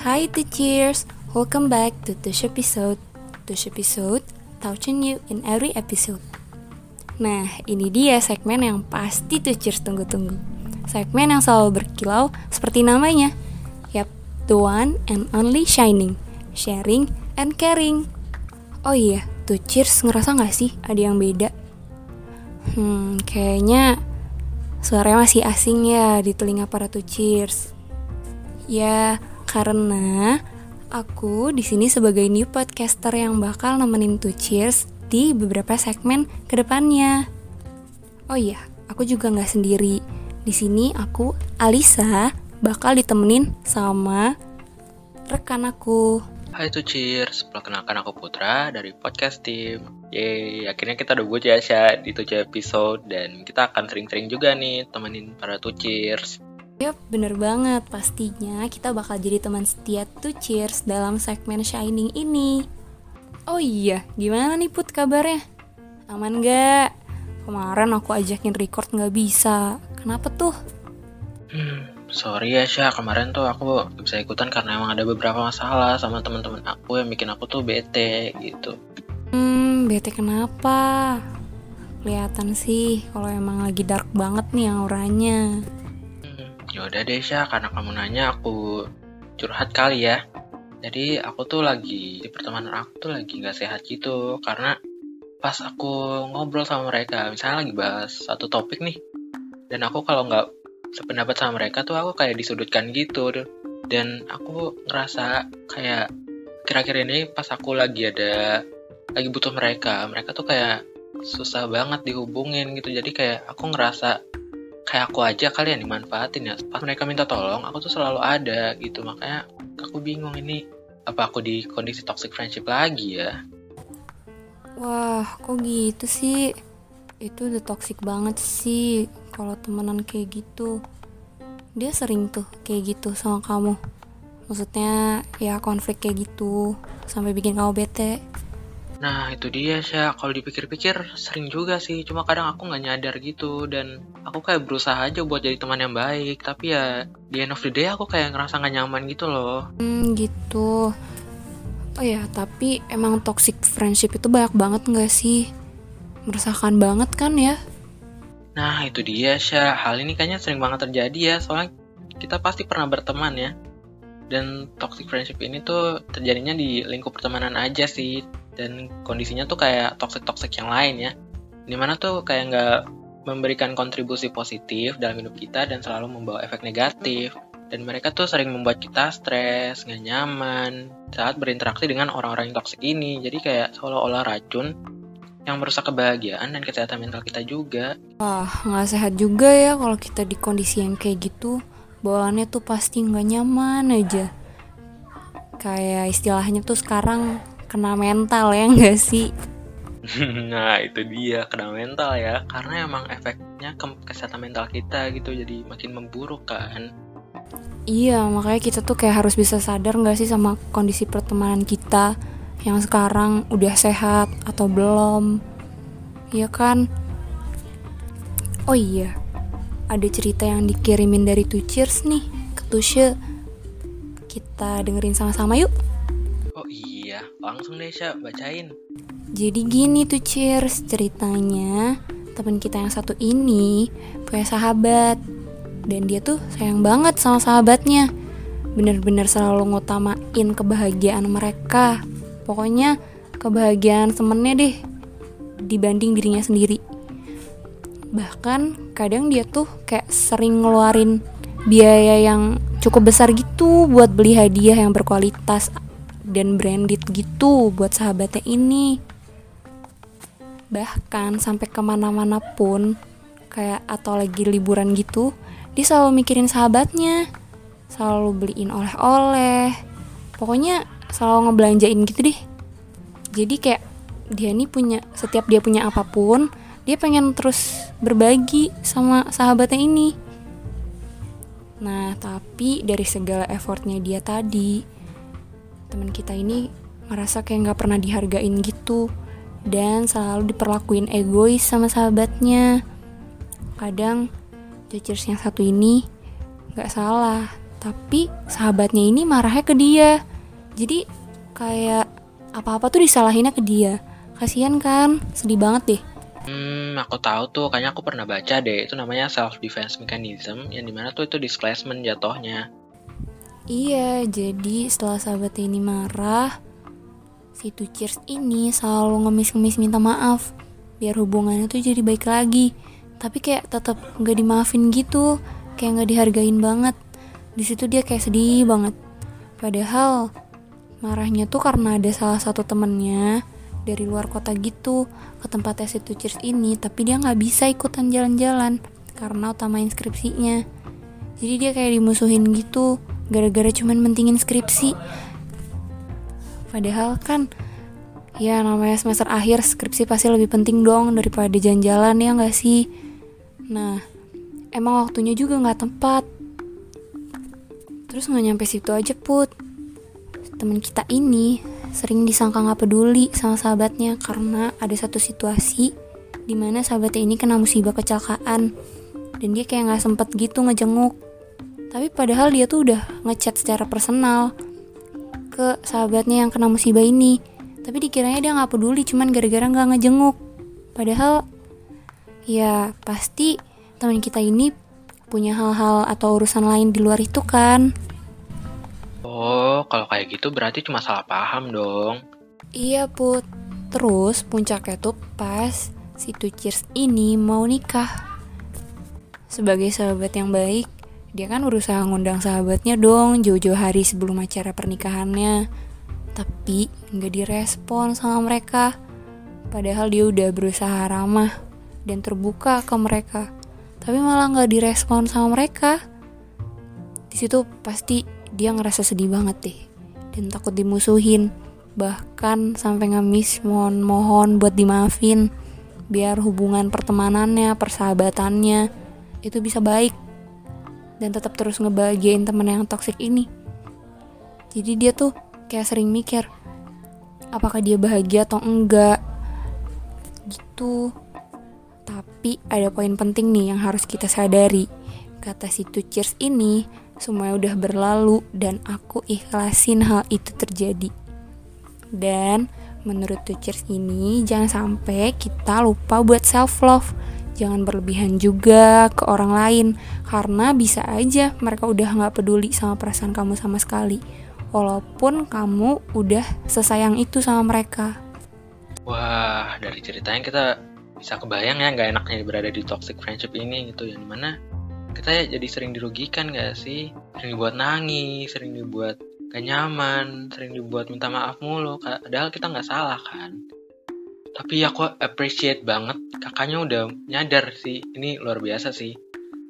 Hi cheers, welcome back to this episode. This episode, touching you in every episode. Nah, ini dia segmen yang pasti tuh cheers tunggu-tunggu. Segmen yang selalu berkilau seperti namanya. Yap, the one and only shining, sharing and caring. Oh iya, tuh cheers ngerasa gak sih ada yang beda? Hmm, kayaknya suaranya masih asing ya di telinga para tuh cheers. Ya, karena aku di sini sebagai new podcaster yang bakal nemenin tuh cheers di beberapa segmen ke depannya. Oh iya, aku juga nggak sendiri. Di sini aku Alisa bakal ditemenin sama rekan aku. Hai tuh cheers, perkenalkan aku Putra dari podcast tim. Yeay, akhirnya kita udah buat ya Sya di tujuh episode dan kita akan sering-sering juga nih temenin para tuh cheers. Yap, bener banget. Pastinya kita bakal jadi teman setia tuh cheers dalam segmen Shining ini. Oh iya, gimana nih Put kabarnya? Aman gak? Kemarin aku ajakin record nggak bisa. Kenapa tuh? Hmm, sorry ya Sya, kemarin tuh aku gak bisa ikutan karena emang ada beberapa masalah sama teman-teman aku yang bikin aku tuh bete gitu. Hmm, bete kenapa? Kelihatan sih kalau emang lagi dark banget nih auranya. Hmm, yaudah deh Sya, karena kamu nanya aku curhat kali ya. Jadi aku tuh lagi di pertemanan aku tuh lagi gak sehat gitu. Karena pas aku ngobrol sama mereka, misalnya lagi bahas satu topik nih, dan aku kalau nggak sependapat sama mereka tuh aku kayak disudutkan gitu, dan aku ngerasa kayak kira-kira ini pas aku lagi ada lagi butuh mereka, mereka tuh kayak susah banget dihubungin gitu, jadi kayak aku ngerasa kayak aku aja kalian dimanfaatin ya pas mereka minta tolong aku tuh selalu ada gitu makanya aku bingung ini apa aku di kondisi toxic friendship lagi ya Wah, kok gitu sih? Itu udah toxic banget sih kalau temenan kayak gitu. Dia sering tuh kayak gitu sama kamu. Maksudnya ya konflik kayak gitu sampai bikin kamu bete. Nah itu dia sih kalau dipikir-pikir sering juga sih cuma kadang aku nggak nyadar gitu dan aku kayak berusaha aja buat jadi teman yang baik tapi ya di end of the day aku kayak ngerasa nggak nyaman gitu loh Hmm, gitu. Oh ya, tapi emang toxic friendship itu banyak banget gak sih? Meresahkan banget kan ya? Nah, itu dia, Syah. Hal ini kayaknya sering banget terjadi ya, soalnya kita pasti pernah berteman ya. Dan toxic friendship ini tuh terjadinya di lingkup pertemanan aja sih. Dan kondisinya tuh kayak toxic-toxic yang lain ya. Di mana tuh kayak nggak memberikan kontribusi positif dalam hidup kita dan selalu membawa efek negatif. Dan mereka tuh sering membuat kita stres, nggak nyaman saat berinteraksi dengan orang-orang yang toxic ini. Jadi kayak seolah-olah racun yang merusak kebahagiaan dan kesehatan mental kita juga. Wah, gak sehat juga ya kalau kita di kondisi yang kayak gitu. Bawaannya tuh pasti gak nyaman aja. Kayak istilahnya tuh sekarang kena mental ya gak sih? nah itu dia kena mental ya karena emang efeknya ke kesehatan mental kita gitu jadi makin memburuk kan Iya, makanya kita tuh kayak harus bisa sadar gak sih sama kondisi pertemanan kita yang sekarang udah sehat atau belum. Iya kan? Oh iya, ada cerita yang dikirimin dari Tucheers nih ke Tushe. Kita dengerin sama-sama yuk. Langsung deh Sya bacain. Jadi gini tuh cheers ceritanya. Teman kita yang satu ini punya sahabat. Dan dia tuh sayang banget sama sahabatnya. Bener-bener selalu ngutamain kebahagiaan mereka. Pokoknya kebahagiaan temennya deh dibanding dirinya sendiri. Bahkan kadang dia tuh kayak sering ngeluarin biaya yang cukup besar gitu buat beli hadiah yang berkualitas dan branded gitu buat sahabatnya ini. Bahkan sampai ke mana-mana pun kayak atau lagi liburan gitu dia selalu mikirin sahabatnya. Selalu beliin oleh-oleh. Pokoknya selalu ngebelanjain gitu deh. Jadi kayak dia nih punya setiap dia punya apa pun dia pengen terus berbagi sama sahabatnya ini. Nah tapi dari segala effortnya dia tadi teman kita ini merasa kayak nggak pernah dihargain gitu dan selalu diperlakuin egois sama sahabatnya. Kadang judgers yang satu ini nggak salah tapi sahabatnya ini marahnya ke dia. Jadi kayak apa-apa tuh disalahinnya ke dia. Kasihan kan? Sedih banget deh. Hmm, aku tahu tuh, kayaknya aku pernah baca deh. Itu namanya self defense mechanism, yang di mana tuh itu displacement jatuhnya. Iya, jadi setelah sahabatnya ini marah, si Cheers ini selalu ngemis-ngemis minta maaf biar hubungannya tuh jadi baik lagi. Tapi kayak tetap nggak dimaafin gitu, kayak nggak dihargain banget. Di situ dia kayak sedih banget. Padahal marahnya tuh karena ada salah satu temennya dari luar kota gitu ke tempatnya si Cheers ini tapi dia nggak bisa ikutan jalan-jalan karena utama inskripsinya jadi dia kayak dimusuhin gitu gara-gara cuman mentingin skripsi. Padahal kan ya namanya semester akhir skripsi pasti lebih penting dong daripada jalan-jalan ya nggak sih? Nah emang waktunya juga nggak tepat. Terus nggak nyampe situ aja put. Temen kita ini sering disangka nggak peduli sama sahabatnya karena ada satu situasi di mana sahabatnya ini kena musibah kecelakaan. Dan dia kayak nggak sempet gitu ngejenguk tapi padahal dia tuh udah ngechat secara personal ke sahabatnya yang kena musibah ini. Tapi dikiranya dia nggak peduli cuman gara-gara nggak ngejenguk. Padahal ya pasti teman kita ini punya hal-hal atau urusan lain di luar itu kan? Oh, kalau kayak gitu berarti cuma salah paham dong. Iya put. Terus puncaknya tuh pas si Cheers ini mau nikah. Sebagai sahabat yang baik Dia kan berusaha ngundang sahabatnya dong Jauh-jauh hari sebelum acara pernikahannya. Tapi nggak direspon sama mereka. Padahal dia udah berusaha ramah Dan terbuka ke mereka. Tapi malah nggak direspon sama mereka. Di situ pasti dia ngerasa sedih banget deh dan takut dimusuhin. Bahkan sampai ngemis mohon-mohon buat dimaafin biar hubungan pertemanannya persahabatannya itu bisa baik dan tetap terus ngebahagiain temen yang toksik ini jadi dia tuh kayak sering mikir apakah dia bahagia atau enggak gitu tapi ada poin penting nih yang harus kita sadari kata si Cheers ini semuanya udah berlalu dan aku ikhlasin hal itu terjadi. Dan menurut Tuchers ini jangan sampai kita lupa buat self love. Jangan berlebihan juga ke orang lain. Karena bisa aja mereka udah nggak peduli sama perasaan kamu sama sekali. Walaupun kamu udah sesayang itu sama mereka. Wah, dari ceritanya kita bisa kebayang ya nggak enaknya berada di toxic friendship ini gitu. Yang di mana kita jadi sering dirugikan gak sih? Sering dibuat nangis sering dibuat gak nyaman sering dibuat minta maaf mulu padahal kita nggak salah kan tapi aku appreciate banget. Kakaknya udah nyadar sih. Ini luar biasa sih.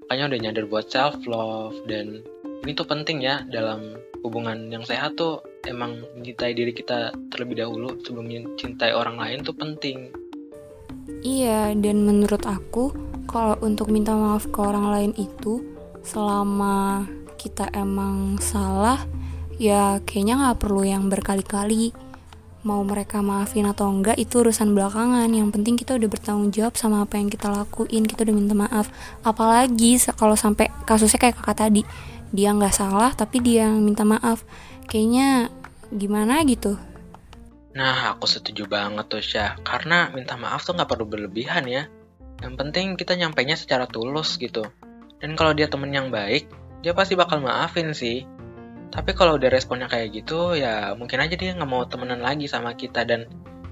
Kakaknya udah nyadar buat self love dan ini tuh penting ya dalam hubungan yang sehat tuh emang mencintai diri kita terlebih dahulu sebelum mencintai orang lain tuh penting. Iya dan menurut aku kalau untuk minta maaf ke orang lain itu selama kita emang salah ya kayaknya nggak perlu yang berkali-kali mau mereka maafin atau enggak itu urusan belakangan yang penting kita udah bertanggung jawab sama apa yang kita lakuin kita udah minta maaf apalagi kalau sampai kasusnya kayak kakak tadi dia nggak salah tapi dia yang minta maaf kayaknya gimana gitu Nah, aku setuju banget tuh Syah. Karena minta maaf tuh nggak perlu berlebihan ya. Yang penting kita nyampainya secara tulus gitu. Dan kalau dia temen yang baik, dia pasti bakal maafin sih. Tapi kalau udah responnya kayak gitu, ya mungkin aja dia nggak mau temenan lagi sama kita dan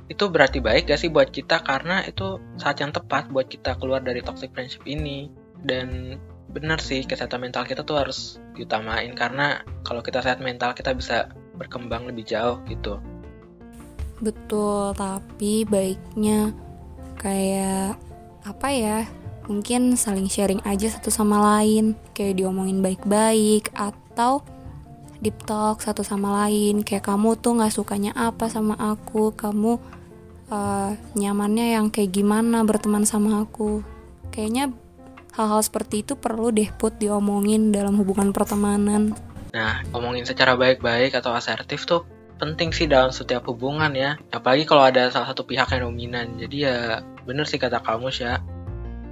itu berarti baik gak sih buat kita karena itu saat yang tepat buat kita keluar dari toxic friendship ini. Dan benar sih kesehatan mental kita tuh harus diutamain karena kalau kita sehat mental kita bisa berkembang lebih jauh gitu. Betul, tapi baiknya kayak apa ya mungkin saling sharing aja satu sama lain kayak diomongin baik-baik atau deep talk satu sama lain. Kayak kamu tuh nggak sukanya apa sama aku? Kamu uh, nyamannya yang kayak gimana berteman sama aku? Kayaknya hal-hal seperti itu perlu deh put diomongin dalam hubungan pertemanan. Nah omongin secara baik-baik atau asertif tuh penting sih dalam setiap hubungan ya. Apalagi kalau ada salah satu pihak yang dominan. Jadi ya bener sih kata kamu sih ya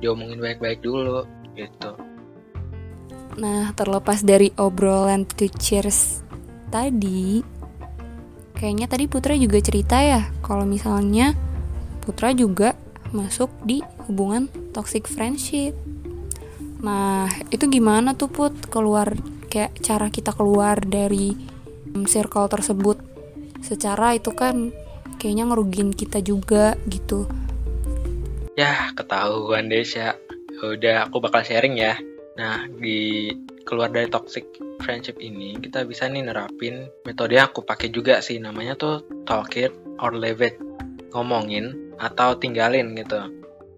diomongin baik-baik dulu gitu Nah, terlepas dari obrolan to cheers tadi, kayaknya tadi Putra juga cerita ya, kalau misalnya Putra juga masuk di hubungan toxic friendship. Nah, itu gimana tuh Put keluar kayak cara kita keluar dari um, circle tersebut? Secara itu kan kayaknya ngerugin kita juga gitu. Ya, ketahuan Desya. Udah, aku bakal sharing ya. Nah, di keluar dari toxic friendship ini, kita bisa nih nerapin metode yang aku pakai juga sih. Namanya tuh talk it or leave it. Ngomongin atau tinggalin gitu.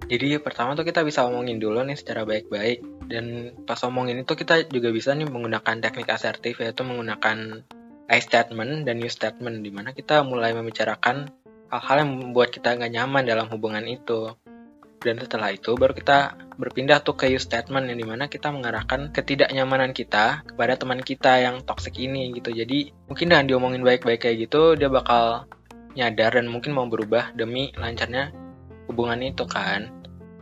Jadi pertama tuh kita bisa ngomongin dulu nih secara baik-baik. Dan pas ngomongin itu kita juga bisa nih menggunakan teknik asertif yaitu menggunakan I statement dan you statement di mana kita mulai membicarakan hal-hal yang membuat kita nggak nyaman dalam hubungan itu dan setelah itu baru kita berpindah tuh ke use statement yang di mana kita mengarahkan ketidaknyamanan kita kepada teman kita yang toxic ini gitu. Jadi mungkin dengan diomongin baik-baik kayak gitu dia bakal nyadar dan mungkin mau berubah demi lancarnya hubungan itu kan.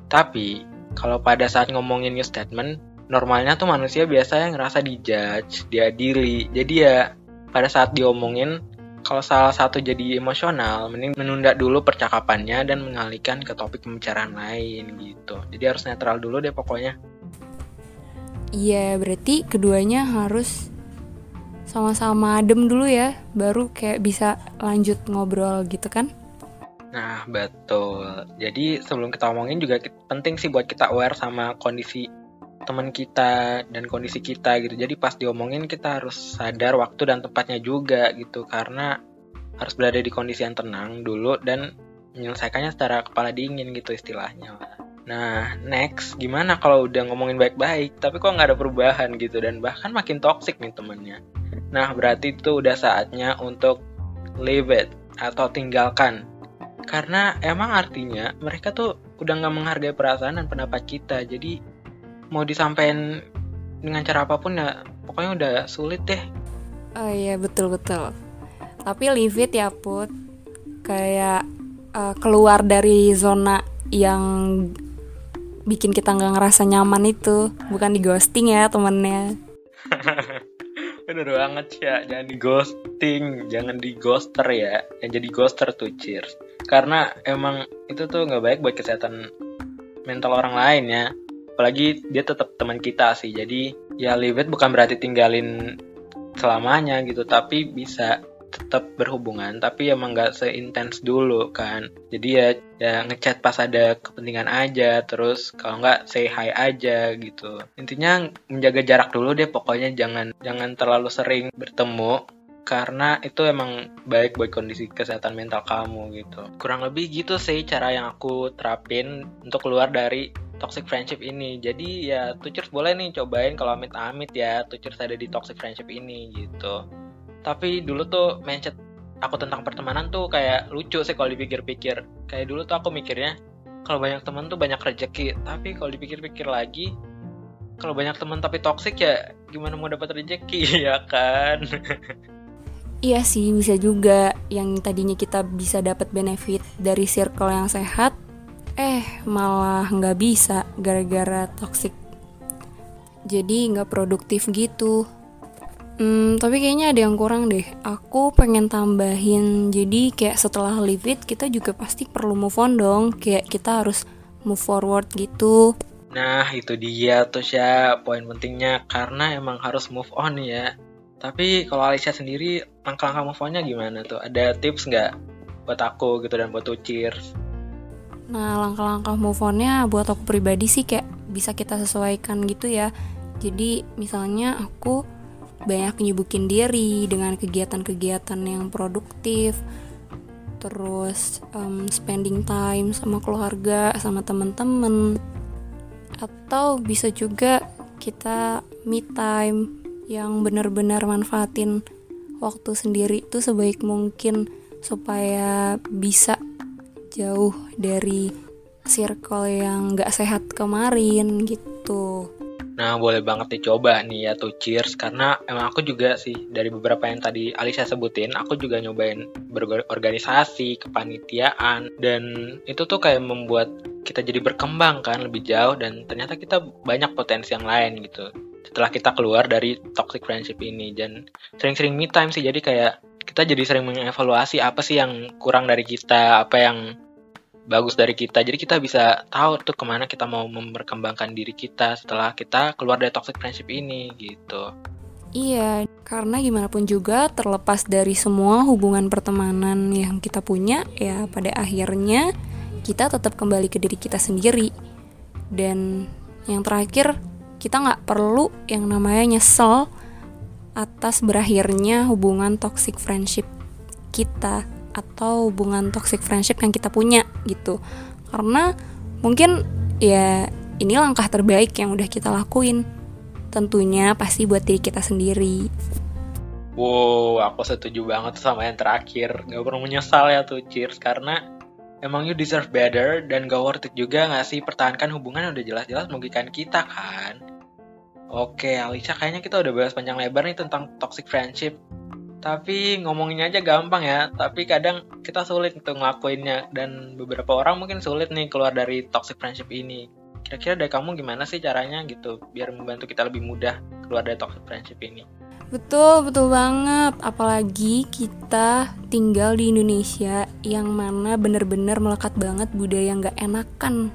Tapi kalau pada saat ngomongin use statement normalnya tuh manusia biasanya ngerasa dijudge diadili jadi ya pada saat diomongin kalau salah satu jadi emosional, mending menunda dulu percakapannya dan mengalihkan ke topik pembicaraan lain gitu. Jadi harus netral dulu deh pokoknya. Iya, berarti keduanya harus sama-sama adem dulu ya, baru kayak bisa lanjut ngobrol gitu kan? Nah, betul. Jadi sebelum kita ngomongin juga penting sih buat kita aware sama kondisi teman kita dan kondisi kita gitu. Jadi pas diomongin kita harus sadar waktu dan tempatnya juga gitu karena harus berada di kondisi yang tenang dulu dan menyelesaikannya secara kepala dingin gitu istilahnya. Nah, next gimana kalau udah ngomongin baik-baik tapi kok nggak ada perubahan gitu dan bahkan makin toxic nih temennya. Nah, berarti itu udah saatnya untuk leave it atau tinggalkan. Karena emang artinya mereka tuh udah nggak menghargai perasaan dan pendapat kita. Jadi mau disampaikan dengan cara apa pun ya pokoknya udah sulit deh. Oh iya betul betul. Tapi leave it ya put. Kayak uh, keluar dari zona yang bikin kita nggak ngerasa nyaman itu. Bukan di ghosting ya temennya. Bener banget ya jangan di ghosting. Jangan di ghoster ya. Yang jadi ghoster tuh cheers. Karena emang itu tuh nggak baik buat kesehatan mental orang lain ya apalagi dia tetap teman kita sih jadi ya leave it bukan berarti tinggalin selamanya gitu tapi bisa tetap berhubungan tapi emang nggak seintens dulu kan. Jadi ya ya ngechat pas ada kepentingan aja terus kalau nggak say hi aja gitu. Intinya menjaga jarak dulu deh pokoknya jangan jangan terlalu sering bertemu karena itu emang baik buat kondisi kesehatan mental kamu gitu. Kurang lebih gitu sih cara yang aku terapin untuk keluar dari toxic friendship ini. Jadi ya Tuchers boleh nih cobain kalau amit-amit ya Tuchers ada di toxic friendship ini gitu. Tapi dulu tuh mindset aku tentang pertemanan tuh kayak lucu sih kalau dipikir-pikir. Kayak dulu tuh aku mikirnya kalau banyak teman tuh banyak rezeki tapi kalau dipikir-pikir lagi kalau banyak teman tapi toxic ya gimana mau dapat rezeki ya kan? Iya sih bisa juga yang tadinya kita bisa dapat benefit dari circle yang sehat eh malah nggak bisa gara-gara toxic jadi nggak produktif gitu Hmm, tapi kayaknya ada yang kurang deh. Aku pengen tambahin, jadi kayak setelah leave it, kita juga pasti perlu move on dong. Kayak kita harus move forward gitu. Nah, itu dia tuh ya poin pentingnya. Karena emang harus move on ya. Tapi kalau Alicia sendiri, langkah-langkah move onnya gimana tuh? Ada tips nggak buat aku gitu dan buat cheers? Nah, langkah-langkah move on-nya buat aku pribadi sih kayak bisa kita sesuaikan gitu ya. Jadi, misalnya aku banyak nyibukin diri dengan kegiatan-kegiatan yang produktif, terus um, spending time sama keluarga, sama temen-temen, atau bisa juga kita me time yang benar-benar manfaatin waktu sendiri itu sebaik mungkin supaya bisa jauh dari circle yang gak sehat kemarin gitu. Nah, boleh banget dicoba nih ya tuh cheers karena emang aku juga sih dari beberapa yang tadi Alisa sebutin, aku juga nyobain berorganisasi, kepanitiaan dan itu tuh kayak membuat kita jadi berkembang kan lebih jauh dan ternyata kita banyak potensi yang lain gitu. setelah kita keluar dari toxic friendship ini dan sering-sering me time sih jadi kayak kita jadi sering mengevaluasi apa sih yang kurang dari kita apa yang bagus dari kita. Jadi kita bisa tahu tuh ke mana kita mau memperkembangkan diri kita setelah kita keluar dari toxic friendship ini gitu. Iya, karena gimana pun juga terlepas dari semua hubungan pertemanan yang kita punya, ya pada akhirnya kita tetap kembali ke diri kita sendiri. Dan yang terakhir, kita nggak perlu yang namanya nyesel atas berakhirnya hubungan toxic friendship kita atau hubungan toxic friendship yang kita punya gitu. Karena mungkin ya ini langkah terbaik yang udah kita lakuin tentunya pasti buat diri kita sendiri. Wow, aku setuju banget sama yang terakhir. Gak perlu menyesal ya tuh, cheers. Karena emang you deserve better dan gak worth it juga gak sih pertahankan hubungan udah jelas-jelas merugikan kita kan. Oke, Alicia kayaknya kita udah bahas panjang lebar nih tentang toxic friendship. Tapi ngomonginnya aja gampang ya, tapi kadang kita sulit untuk ngelakuinnya dan beberapa orang mungkin sulit nih keluar dari toxic friendship ini kira-kira dari kamu gimana sih caranya gitu biar membantu kita lebih mudah keluar dari toxic friendship ini Betul, betul banget. Apalagi kita tinggal di Indonesia yang mana bener-bener melekat banget budaya nggak enakan.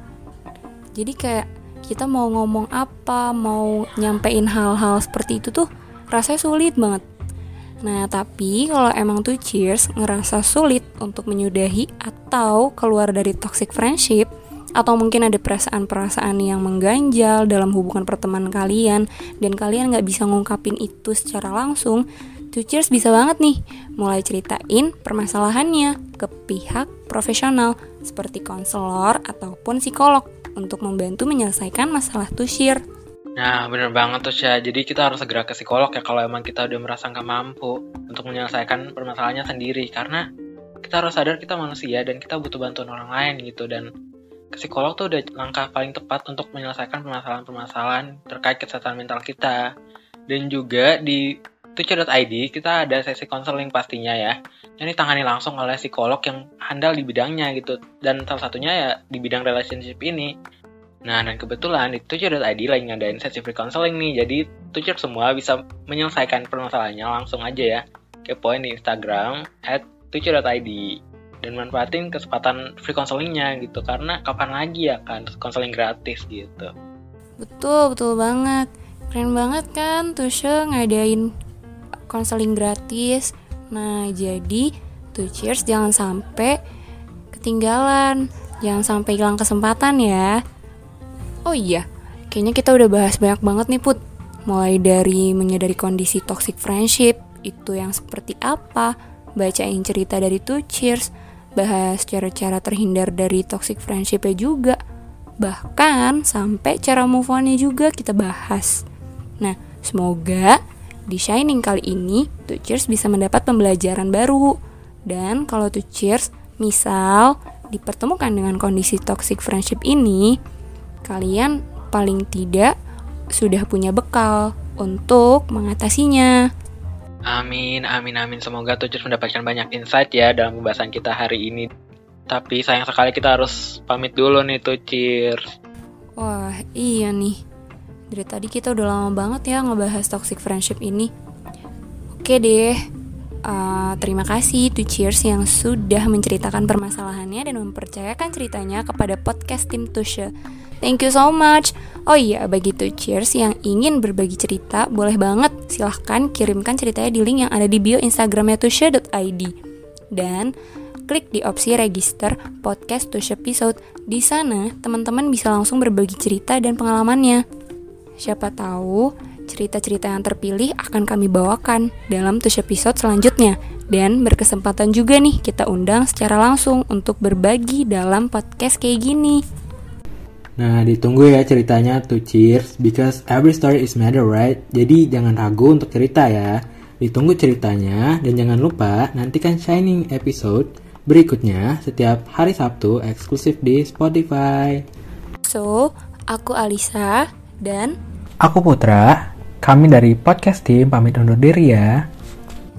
Jadi kayak kita mau ngomong apa, mau nyampein hal-hal seperti itu tuh rasanya sulit banget. Nah, tapi kalau emang tuh cheers ngerasa sulit untuk menyudahi atau keluar dari toxic friendship, atau mungkin ada perasaan-perasaan yang mengganjal dalam hubungan pertemanan kalian dan kalian nggak bisa ngungkapin itu secara langsung, Two Cheers bisa banget nih mulai ceritain permasalahannya ke pihak profesional seperti konselor ataupun psikolog untuk membantu menyelesaikan masalah Two Cheers. Nah, bener banget tuh Syah. Jadi kita harus segera ke psikolog ya kalau emang kita udah merasa nggak mampu untuk menyelesaikan permasalahannya sendiri. Karena kita harus sadar kita manusia dan kita butuh bantuan orang lain gitu. Dan psikolog tuh udah langkah paling tepat untuk menyelesaikan permasalahan-permasalahan terkait kesehatan mental kita. Dan juga di tucer.id kita ada sesi konseling pastinya ya. Ini tangani langsung oleh psikolog yang handal di bidangnya gitu. Dan salah satunya ya di bidang relationship ini. Nah, dan kebetulan di tucer.id lagi ngadain sesi free counseling nih. Jadi tucer semua bisa menyelesaikan permasalahannya langsung aja ya. Kepoin di Instagram at tucer.id dan manfaatin kesempatan free counselingnya gitu. Karena kapan lagi ya kan konseling gratis gitu. Betul betul banget. Keren banget kan Tusha ngadain konseling gratis. Nah jadi tuh cheers jangan sampai ketinggalan. Jangan sampai hilang kesempatan ya oh iya kayaknya kita udah bahas banyak banget nih put mulai dari menyadari kondisi toxic friendship itu yang seperti apa bacain cerita dari two cheers bahas cara-cara terhindar dari toxic friendship juga. Bahkan sampai cara move on-nya juga kita bahas. Nah, semoga di Shining kali ini tuh Cheers bisa mendapat pembelajaran baru. Dan kalau tuh Cheers misal dipertemukan dengan kondisi toxic friendship ini, kalian paling tidak sudah punya bekal untuk mengatasinya. Amin, amin, amin. Semoga Tujuh mendapatkan banyak insight ya dalam pembahasan kita hari ini. Tapi sayang sekali kita harus pamit dulu nih cheers. Wah, iya nih. Dari tadi kita udah lama banget ya ngebahas toxic friendship ini. Oke deh, uh, terima kasih to Cheers yang sudah menceritakan permasalahannya dan mempercayakan ceritanya kepada podcast tim Tusha. Thank you so much. Oh iya, bagi to Cheers yang ingin berbagi cerita, boleh banget silahkan kirimkan ceritanya di link yang ada di bio Instagramnya tusha.id. Dan klik di opsi register podcast Tusha episode. Di sana, teman-teman bisa langsung berbagi cerita dan pengalamannya. Siapa tahu cerita-cerita yang terpilih akan kami bawakan dalam Tush episode selanjutnya. Dan berkesempatan juga nih kita undang secara langsung untuk berbagi dalam podcast kayak gini. Nah, ditunggu ya ceritanya to cheers because every story is matter, right? Jadi jangan ragu untuk cerita ya. Ditunggu ceritanya dan jangan lupa nantikan Shining episode berikutnya setiap hari Sabtu eksklusif di Spotify. So, aku Alisa dan aku Putra. Kami dari podcast team pamit undur diri ya.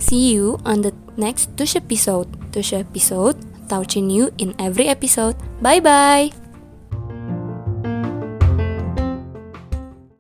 See you on the next Tush episode. Tush episode, touching you in every episode. Bye bye.